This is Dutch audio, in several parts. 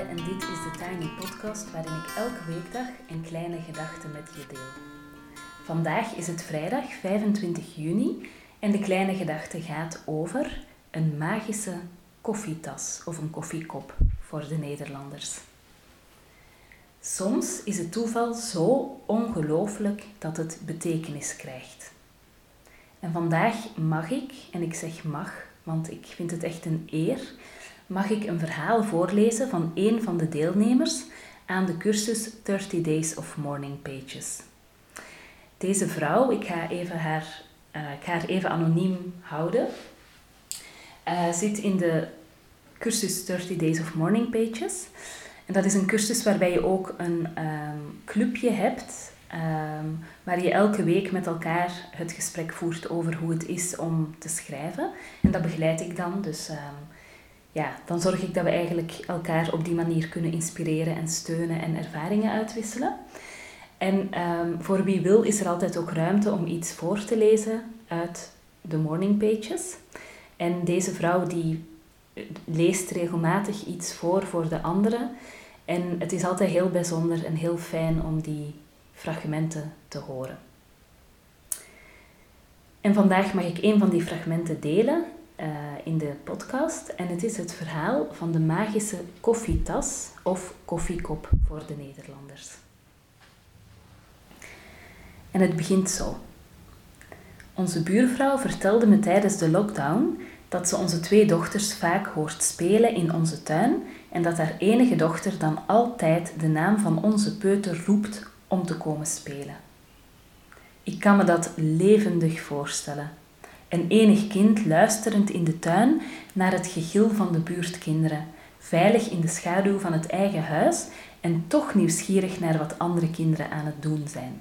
En dit is de Tiny Podcast waarin ik elke weekdag een kleine gedachte met je deel. Vandaag is het vrijdag 25 juni en de kleine gedachte gaat over een magische koffietas of een koffiekop voor de Nederlanders. Soms is het toeval zo ongelooflijk dat het betekenis krijgt. En vandaag mag ik, en ik zeg mag, want ik vind het echt een eer, mag ik een verhaal voorlezen van een van de deelnemers aan de cursus 30 Days of Morning Pages. Deze vrouw, ik ga, even haar, uh, ik haar even anoniem houden, uh, zit in de cursus 30 Days of Morning Pages. En dat is een cursus waarbij je ook een um, clubje hebt, um, waar je elke week met elkaar het gesprek voert over hoe het is om te schrijven. En dat begeleid ik dan, dus um, ja, dan zorg ik dat we eigenlijk elkaar op die manier kunnen inspireren en steunen en ervaringen uitwisselen. En um, voor wie wil is er altijd ook ruimte om iets voor te lezen uit de morning pages. En deze vrouw die leest regelmatig iets voor voor de anderen. En het is altijd heel bijzonder en heel fijn om die fragmenten te horen. En vandaag mag ik een van die fragmenten delen uh, in de podcast. En het is het verhaal van de magische koffietas of koffiekop voor de Nederlanders. En het begint zo. Onze buurvrouw vertelde me tijdens de lockdown dat ze onze twee dochters vaak hoort spelen in onze tuin en dat haar enige dochter dan altijd de naam van onze peuter roept om te komen spelen. Ik kan me dat levendig voorstellen. Een enig kind luisterend in de tuin naar het gegil van de buurtkinderen, veilig in de schaduw van het eigen huis en toch nieuwsgierig naar wat andere kinderen aan het doen zijn.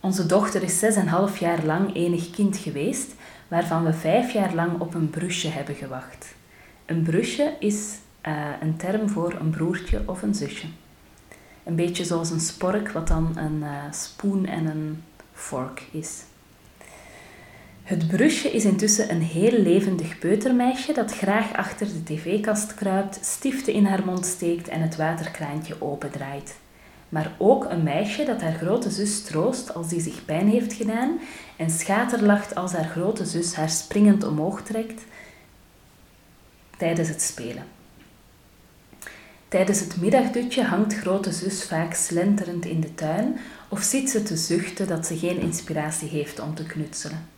Onze dochter is zes en half jaar lang enig kind geweest, waarvan we vijf jaar lang op een brusje hebben gewacht. Een brusje is uh, een term voor een broertje of een zusje. Een beetje zoals een spork, wat dan een uh, spoen en een vork is. Het brusje is intussen een heel levendig peutermeisje dat graag achter de tv-kast kruipt, stiften in haar mond steekt en het waterkraantje opendraait. Maar ook een meisje dat haar grote zus troost als die zich pijn heeft gedaan en schaterlacht als haar grote zus haar springend omhoog trekt tijdens het spelen. Tijdens het middagdutje hangt grote zus vaak slenterend in de tuin of zit ze te zuchten dat ze geen inspiratie heeft om te knutselen.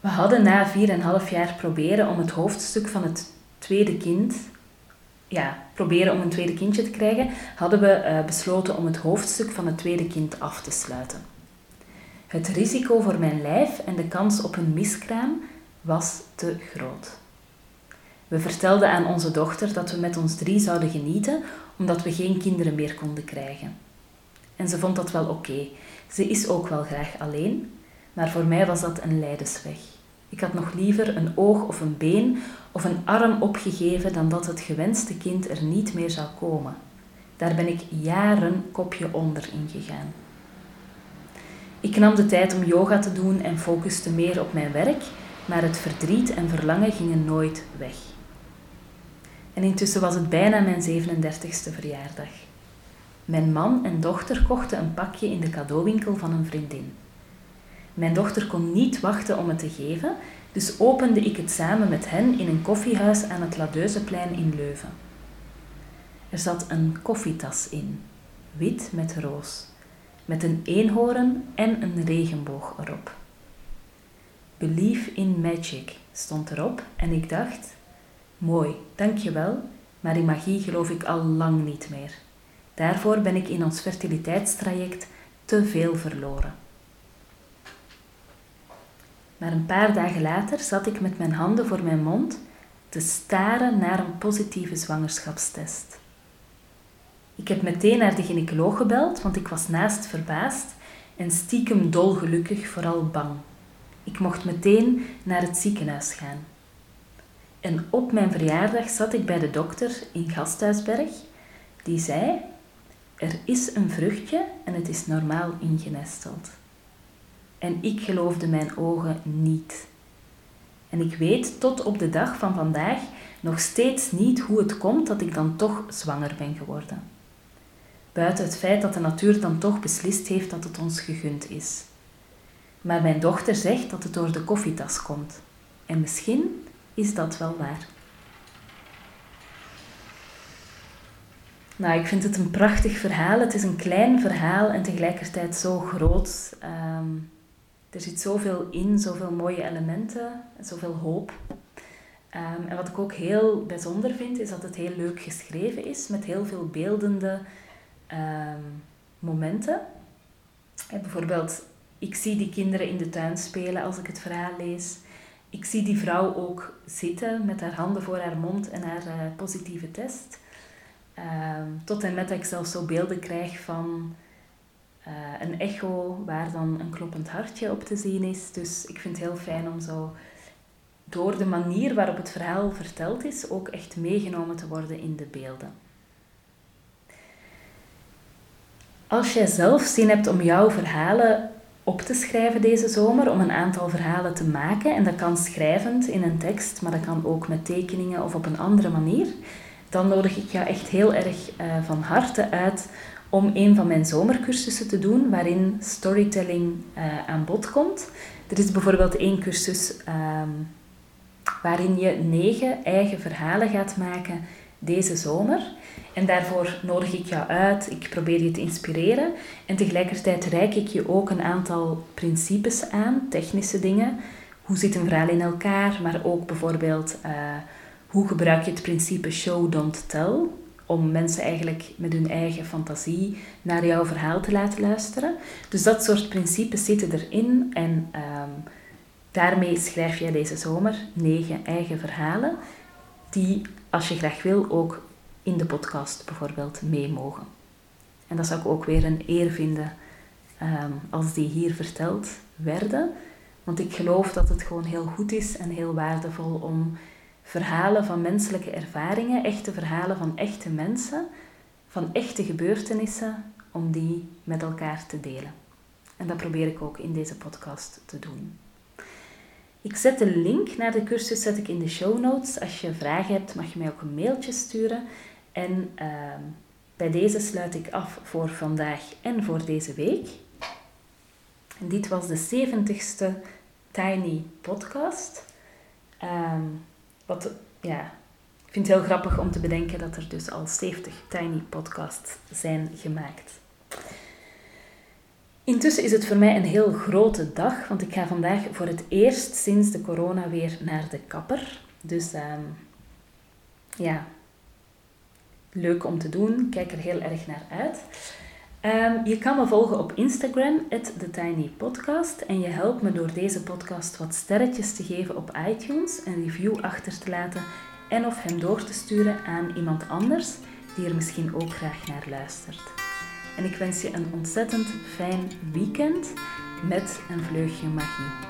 We hadden na 4,5 jaar proberen om het hoofdstuk van het tweede kind, ja, proberen om een tweede kindje te krijgen, hadden we uh, besloten om het hoofdstuk van het tweede kind af te sluiten. Het risico voor mijn lijf en de kans op een miskraam was te groot. We vertelden aan onze dochter dat we met ons drie zouden genieten omdat we geen kinderen meer konden krijgen. En ze vond dat wel oké. Ze is ook wel graag alleen, maar voor mij was dat een leidersweg. Ik had nog liever een oog of een been of een arm opgegeven dan dat het gewenste kind er niet meer zou komen. Daar ben ik jaren kopje onder ingegaan. Ik nam de tijd om yoga te doen en focuste meer op mijn werk, maar het verdriet en verlangen gingen nooit weg. En intussen was het bijna mijn 37ste verjaardag. Mijn man en dochter kochten een pakje in de cadeauwinkel van een vriendin. Mijn dochter kon niet wachten om het te geven, dus opende ik het samen met hen in een koffiehuis aan het Ladeuzeplein in Leuven. Er zat een koffietas in, wit met roos, met een eenhoorn en een regenboog erop. Believe in magic stond erop en ik dacht, mooi, dankjewel, maar in magie geloof ik al lang niet meer. Daarvoor ben ik in ons fertiliteitstraject te veel verloren. Maar een paar dagen later zat ik met mijn handen voor mijn mond te staren naar een positieve zwangerschapstest. Ik heb meteen naar de gynaecoloog gebeld, want ik was naast verbaasd en stiekem dolgelukkig, vooral bang. Ik mocht meteen naar het ziekenhuis gaan. En op mijn verjaardag zat ik bij de dokter in Gasthuisberg, die zei: Er is een vruchtje en het is normaal ingenesteld. En ik geloofde mijn ogen niet. En ik weet tot op de dag van vandaag nog steeds niet hoe het komt dat ik dan toch zwanger ben geworden. Buiten het feit dat de natuur dan toch beslist heeft dat het ons gegund is. Maar mijn dochter zegt dat het door de koffietas komt. En misschien is dat wel waar. Nou, ik vind het een prachtig verhaal. Het is een klein verhaal en tegelijkertijd zo groot. Ehm, er zit zoveel in, zoveel mooie elementen, zoveel hoop. Ehm, en wat ik ook heel bijzonder vind, is dat het heel leuk geschreven is, met heel veel beeldende ehm, momenten. En bijvoorbeeld, ik zie die kinderen in de tuin spelen als ik het verhaal lees. Ik zie die vrouw ook zitten met haar handen voor haar mond en haar uh, positieve test. Ehm, tot en met dat ik zelfs zo beelden krijg van uh, een echo waar dan een kloppend hartje op te zien is. Dus ik vind het heel fijn om zo door de manier waarop het verhaal verteld is ook echt meegenomen te worden in de beelden. Als jij zelf zin hebt om jouw verhalen op te schrijven deze zomer, om een aantal verhalen te maken, en dat kan schrijvend in een tekst, maar dat kan ook met tekeningen of op een andere manier, dan nodig ik jou echt heel erg uh, van harte uit om een van mijn zomercursussen te doen waarin storytelling uh, aan bod komt. Er is bijvoorbeeld één cursus um, waarin je negen eigen verhalen gaat maken deze zomer. En daarvoor nodig ik jou uit, ik probeer je te inspireren en tegelijkertijd reik ik je ook een aantal principes aan, technische dingen. Hoe zit een verhaal in elkaar, maar ook bijvoorbeeld uh, hoe gebruik je het principe show, don't tell, om mensen eigenlijk met hun eigen fantasie naar jouw verhaal te laten luisteren. Dus dat soort principes zitten erin en um, daarmee schrijf je deze zomer negen eigen verhalen die, als je graag wil, ook in de podcast bijvoorbeeld mee mogen. En dat zou ik ook weer een eer vinden um, als die hier verteld werden. Want ik geloof dat het gewoon heel goed is en heel waardevol om verhalen van menselijke ervaringen, echte verhalen van echte mensen, van echte gebeurtenissen, om die met elkaar te delen. En dat probeer ik ook in deze podcast te doen. Ik zet de link naar de cursus zet ik in de show notes. Als je vragen hebt, mag je mij ook een mailtje sturen. En uh, bij deze sluit ik af voor vandaag en voor deze week. En dit was de 70ste Tiny Podcast. Um, wat, ja, ik vind het heel grappig om te bedenken dat er dus al 70 Tiny Podcasts zijn gemaakt. Intussen is het voor mij een heel grote dag, want ik ga vandaag voor het eerst sinds de corona weer naar de kapper. Dus um, ja, leuk om te doen. Kijk er heel erg naar uit. Um, je kan me volgen op Instagram, TheTinyPodcast. En je helpt me door deze podcast wat sterretjes te geven op iTunes, een review achter te laten en of hem door te sturen aan iemand anders die er misschien ook graag naar luistert. En ik wens je een ontzettend fijn weekend met een vleugje magie.